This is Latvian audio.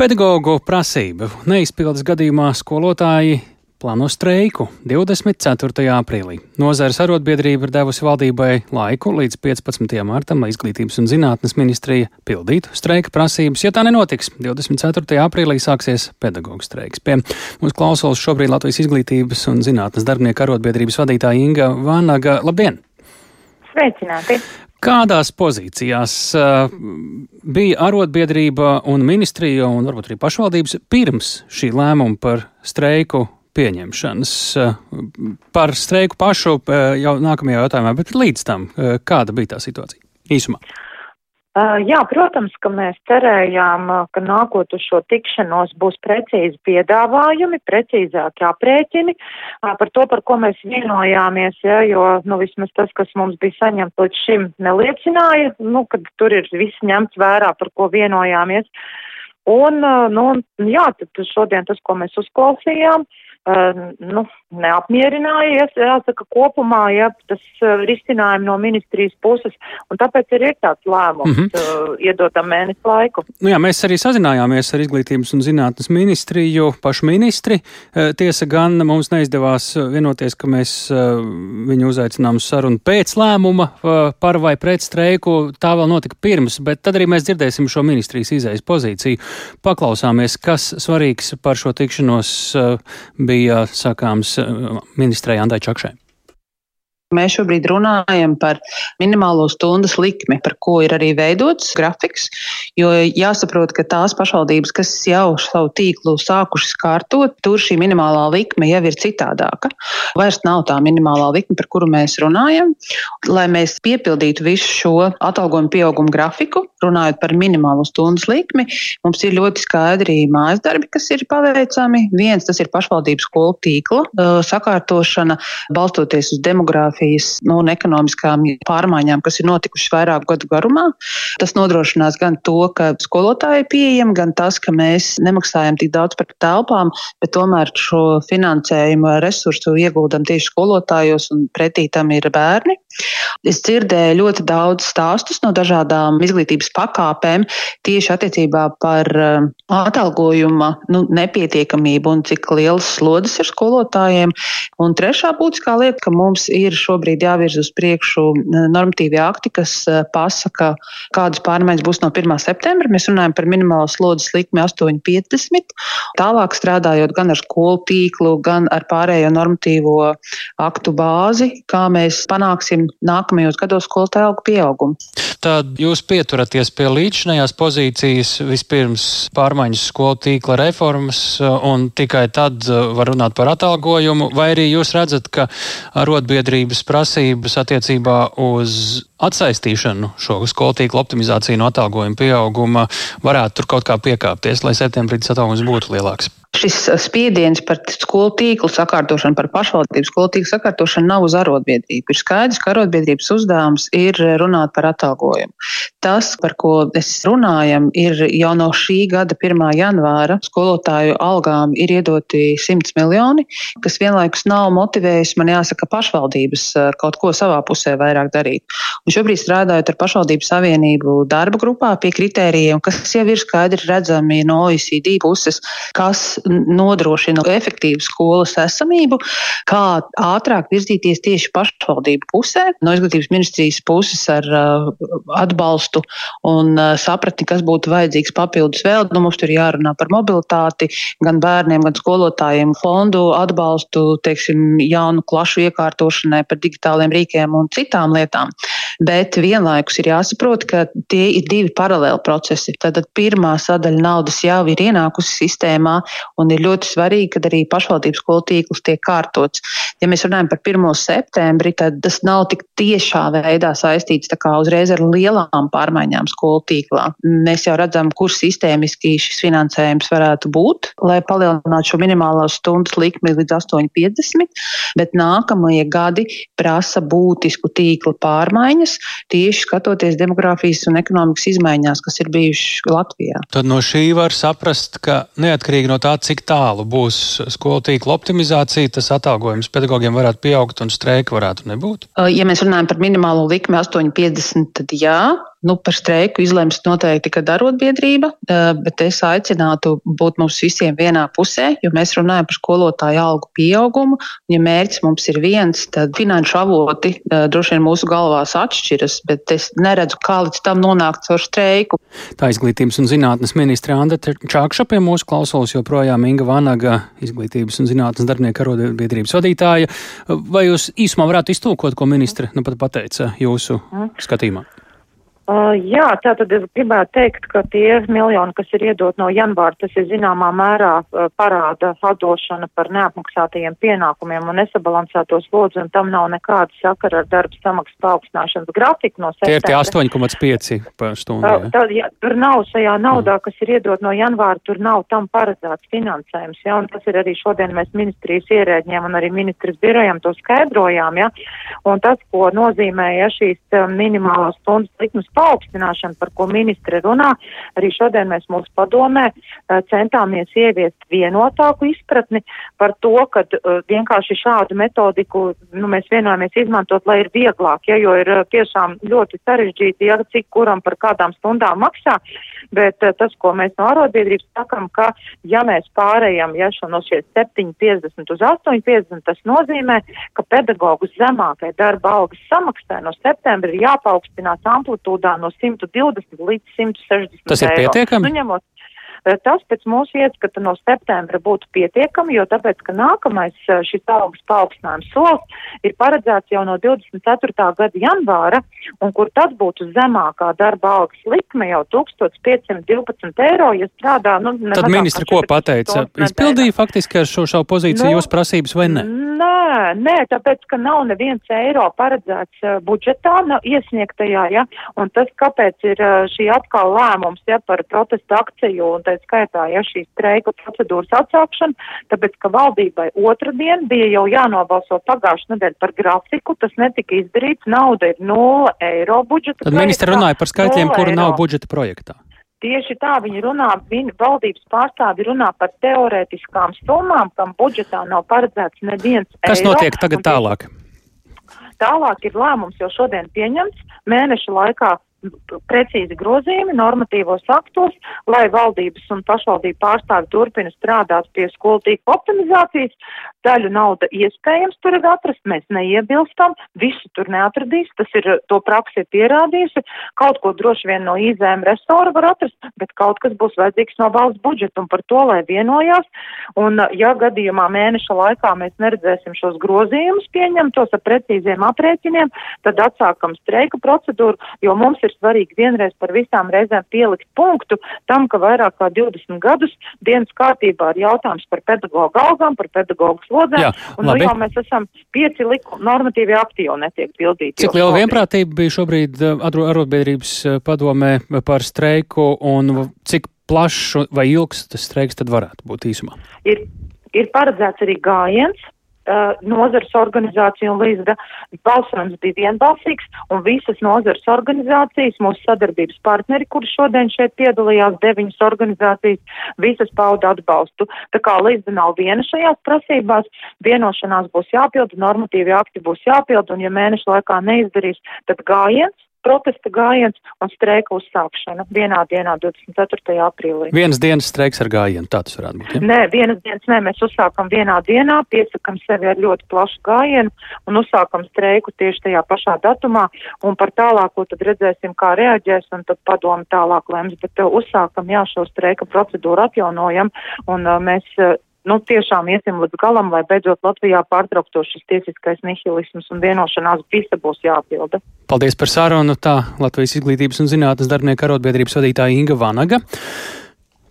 Pedagoģu prasību neizpildes gadījumā skolotāji plāno streiku 24. aprīlī. Nozares arotbiedrība ir devusi valdībai laiku līdz 15. martam, lai izglītības un zinātnes ministrija pildītu streika prasības. Ja tā nenotiks, 24. aprīlī sāksies pedagoģu streiks. Pie mums klausulas šobrīd Latvijas izglītības un zinātnes darbinieku arotbiedrības vadītāja Inga Vānaga. Labdien! Sveicināti! Kādās pozīcijās uh, bija arotbiedrība un ministrija un varbūt arī pašvaldības pirms šī lēmuma par streiku pieņemšanas. Uh, par streiku pašu uh, jau nākamajā jautājumā, bet līdz tam, kāda bija tā situācija īsumā? Uh, jā, protams, ka mēs cerējām, uh, ka nākot uz šo tikšanos būs precīzi piedāvājumi, precīzāki aprēķini uh, par to, par ko mēs vienojāmies, ja, jo, nu, vismaz tas, kas mums bija saņemts līdz šim, neliecināja, nu, ka tur ir viss ņemts vērā, par ko vienojāmies. Un, nu, jā, tad šodien tas, ko mēs uzklausījām, uh, nu, neapmierinājies, jāsaka, kopumā, ja tas risinājumi no ministrijas puses, un tāpēc ir, ir tāds lēmums, mm -hmm. iedodam mēnesi laiku. Nu jā, mēs arī sazinājāmies ar Izglītības un zinātnes ministriju, pašu ministri. Tiesa gan mums neizdevās vienoties, ka mēs viņu uzaicinām uz sarunu pēc lēmuma par vai pret streiku. Tā vēl notika pirms, bet tad arī mēs dzirdēsim šo ministrijas izējas pozīciju. Paklausāmies, kas svarīgs par šo tikšanos bija sakāms ministrei Andai Čakšai. Mēs šobrīd runājam par minimālo stundas likmi, par ko ir arī veidots grafiks. Jo jāsaprot, ka tās pašvaldības, kas jau savu tīklu sākušas kārtot, tur šī minimālā likme jau ir citādāka. Vairs nav tā minimālā likme, par kuru mēs runājam. Lai mēs piepildītu visu šo atalgojumu pieaugumu grafiku, runājot par minimālo stundas likmi, mums ir ļoti skaidri mājas darbi, kas ir paveicami. Viens tas ir pašvaldības skolu tīkla sakārtošana, balstoties uz demogrāfiju demogrāfijas nu, un ekonomiskām pārmaiņām, kas ir notikušas vairāku gadu garumā. Tas nodrošinās gan to, ka skolotāji ir pieejami, gan tas, ka mēs nemaksājam tik daudz par telpām, bet tomēr šo finansējumu resursu ieguldam tieši skolotājos un pretī tam ir bērni. Es dzirdēju ļoti daudz stāstus no dažādām izglītības pakāpēm tieši attiecībā par uh, atalgojuma nu, nepietiekamību un cik lielas slodzes ir skolotājiem. Un trešā būtiskā lieta, ka mums ir šobrīd jāvirz uz priekšu uh, normatīvi akti, kas uh, pasaka, kādas pārmaiņas būs no 1. septembra. Mēs runājam par minimālo slodzes likmi 8,50. Tālāk strādājot gan ar skolu tīklu, gan ar pārējo normatīvo aktu bāzi, kā mēs panāksim sagaidīsim nākamajos gados skolotāju algu pieaugumu. Tad jūs pieturaties pie līdzinājās pozīcijas, vispirms pārmaiņas skolu tīkla reformas, un tikai tad var runāt par atalgojumu, vai arī jūs redzat, ka arotbiedrības prasības attiecībā uz atsaistīšanu šo skolu tīkla optimizāciju no atalgojuma pieauguma varētu tur kaut kā piekāpties, lai septembrī tas atalgojums būtu lielāks? Šis spiediens par skolu tīklu sakārtošanu, par pašvaldību skolu tīklu sakārtošanu nav uz arotbiedrību. Ir skaidrs, ka arotbiedrības uzdevums ir runāt par atalgojumu. Tas, par ko mēs runājam, ir jau no šī gada 1. janvāra skolotāju algām ir iedoti 100 miljoni, kas vienlaikus nav motivējis, man jāsaka, pašvaldības kaut ko savā pusē vairāk darīt. Un šobrīd strādājot ar pašvaldību savienību darba grupā pie kritērijiem, kas jau ir skaidri redzami no OECD puses, kas nodrošina efektīvu skolas esamību, kā ātrāk virzīties tieši pašvaldību pusē, no izglītības ministrijas puses ar uh, atbalstu un uh, sapratni, kas būtu vajadzīgs papildus vēl. Nu, mums tur jārunā par mobilitāti, gan bērniem, gan skolotājiem, fondu atbalstu, teiksim, jaunu klašu iekārtošanai par digitāliem rīkiem un citām lietām. Bet vienlaikus ir jāsaprot, ka tie ir divi paralēli procesi. Tad pirmā sadaļa naudas jau ir ienākusi sistēmā, un ir ļoti svarīgi, ka arī pašvaldības skolu tīkls tiek kārtots. Ja mēs runājam par 1. septembri, tad tas nav tik tiešā veidā saistīts uzreiz ar lielām pārmaiņām skolu tīklā. Mēs jau redzam, kur sistēmiski šis finansējums varētu būt, lai palielinātu šo minimālo stundas likmi līdz 8,50, bet nākamie gadi prasa būtisku tīkla pārmaiņas, tieši skatoties demogrāfijas un ekonomikas izmaiņās, kas ir bijušas Latvijā. Tad no šī var saprast, ka neatkarīgi no tā, cik tālu būs skolu tīkla optimizācija, tas atalgojums pedagogiem varētu pieaugt un streika varētu nebūt? Ja mēs runājam par minimālo likmi 8,50, tad jā, nu, par streiku izlems noteikti, arotbiedrība, bet es aicinātu būt mums visiem vienā pusē, jo mēs runājam par skolotāju algu pieaugumu. Ja mērķis mums ir viens, tad finanšu avoti droši vien mūsu galvās atšķiras, bet es neredzu, kā līdz tam nonākt caur streiku. Tā izglītības un zinātnes ministra Anda Čākša pie mūsu klausulas joprojām Inga Vanaga, izglītības un zinātnes darbinieka arotbiedrības vadītāja. Vai jūs īsumā varētu iztulkot, ko ministra nu pat pateica jūsu mm. skatījumā? Uh, jā, tātad es gribētu teikt, ka tie miljoni, kas ir iedot no janvāra, tas ir zināmā mērā uh, parāda atdošana par neapmaksātajiem pienākumiem un nesabalansēto slodzi, un tam nav nekāda sakara ar darba samaksas paaugstināšanas grafiku no septembra. Tie ir tie 8,5 par stundu. Uh, tad, ja, tur nav šajā naudā, kas ir iedot no janvāra, tur nav tam paredzēts finansējums, ja, un tas ir arī šodien mēs ministrijas ierēģiem un arī ministras birojam to skaidrojām, ja, un tas, ko nozīmē, ja šīs minimālās stundas likmes paaugstināšana, par ko ministre runā. Arī šodien mēs mūsu padomē eh, centāmies ieviest vienotāku izpratni par to, ka uh, vienkārši šādu metodiku nu, mēs vienojāmies izmantot, lai ir vieglāk, ja, jo ir uh, tiešām ļoti sarežģīti, ja cik kuram par kādām stundām maksā, bet tas, ko mēs no arotbiedrības sakam, ka ja mēs pārējām, ja šo no šie 7,50 uz 8,50, tas nozīmē, ka pedagogus zemākai darba algas samaksai no septembra ir jāpaukstinās amplitūdā no 120 līdz 160 Tas ir eiro. pietiekami? Nu, ņemot, Eh, tas pēc mūsu ieskata no septembra būtu pietiekami, jo tāpēc, ka nākamais eh, šis algas paaugstinājums solis ir paredzēts jau no 24. gada janvāra, un kur tad būtu zemākā darba algas likme jau 1512 eiro, ja strādā. Nu, tad ministri ko pateica? Izpildīja faktiski ar šo šau pozīciju nu, jūs prasības vai ne? Nē, nē, tāpēc, ka nav neviens eiro paredzēts uh, budžetā, nav iesniegtajā, ja, un tas, kāpēc ir uh, šī atkal lēmums, ja, par protestu akciju un tā skaitā, ja šī streika procedūras atsākšana, tāpēc, ka valdībai otrdien bija jau jānobalso pagājušajā nedēļa par grafiku, tas netika izdarīts, nauda ir 0 eiro budžeta. Tad ministra runāja par skaitļiem, kuru nav budžeta projektā. Tieši tā viņi runā, viņa valdības pārstāvi runā par teorētiskām summām, kam budžetā nav paredzēts neviens Kas eiro. Notiek tagad tālāk? Tālāk ir lēmums jau šodien pieņemts. Mēneša laikā precīzi grozījumi normatīvos aktos, lai valdības un pašvaldību pārstāvi turpina strādāt pie skolu tīkla optimizācijas. Daļu nauda iespējams tur ir atrast, mēs neiebilstam, visu tur neatradīs, tas ir to praksi pierādījusi. Kaut ko droši vien no izēm resora var atrast, bet kaut kas būs vajadzīgs no valsts budžeta un par to, lai vienojās. Un ja gadījumā mēneša laikā mēs neredzēsim šos grozījumus pieņemtos ar precīziem aprēķiniem, tad atsākam streika procedūru, jo mums ir ir svarīgi vienreiz par visām reizēm pielikt punktu tam, ka vairāk kā 20 gadus dienas kārtībā ir jautājums par pedagoģu algām, par pedagoģu slodzēm, Jā, un nu jau mēs esam pieci liku normatīvi akti jau netiek pildīti. Cik liela vienprātība bija šobrīd eh, arotbiedrības eh, padomē par streiku un cik plašs vai ilgs tas streiks tad varētu būt īsumā? Ir, ir paredzēts arī gājiens uh, nozares organizācija un līdz balsojums bija vienbalsīgs, un visas nozares organizācijas, mūsu sadarbības partneri, kuri šodien šeit piedalījās, deviņas organizācijas, visas pauda atbalstu. Tā kā līdz nav viena šajās prasībās, vienošanās būs jāpilda, normatīvi akti būs jāpilda, un ja mēnešu laikā neizdarīs, tad gājiens protesta gājiens un streika uzsākšana vienā dienā, 24. aprīlī. Vienas dienas streiks ar gājienu, tā tas varētu būt. Ja? Nē, vienas dienas nē, mēs uzsākam vienā dienā, piesakam sevi ar ļoti plašu gājienu un uzsākam streiku tieši tajā pašā datumā un par tālāko tad redzēsim, kā reaģēs un tad padomu tālāk lems, bet uh, uzsākam jā šo streika procedūru atjaunojam un uh, mēs uh, nu, tiešām iesim līdz galam, lai beidzot Latvijā pārtraukto šis tiesiskais nihilisms un vienošanās visa būs jāpilda. Paldies par sarunu. Tā Latvijas izglītības un zinātnes darbinieku arotbiedrības vadītāja Inga Vanaga.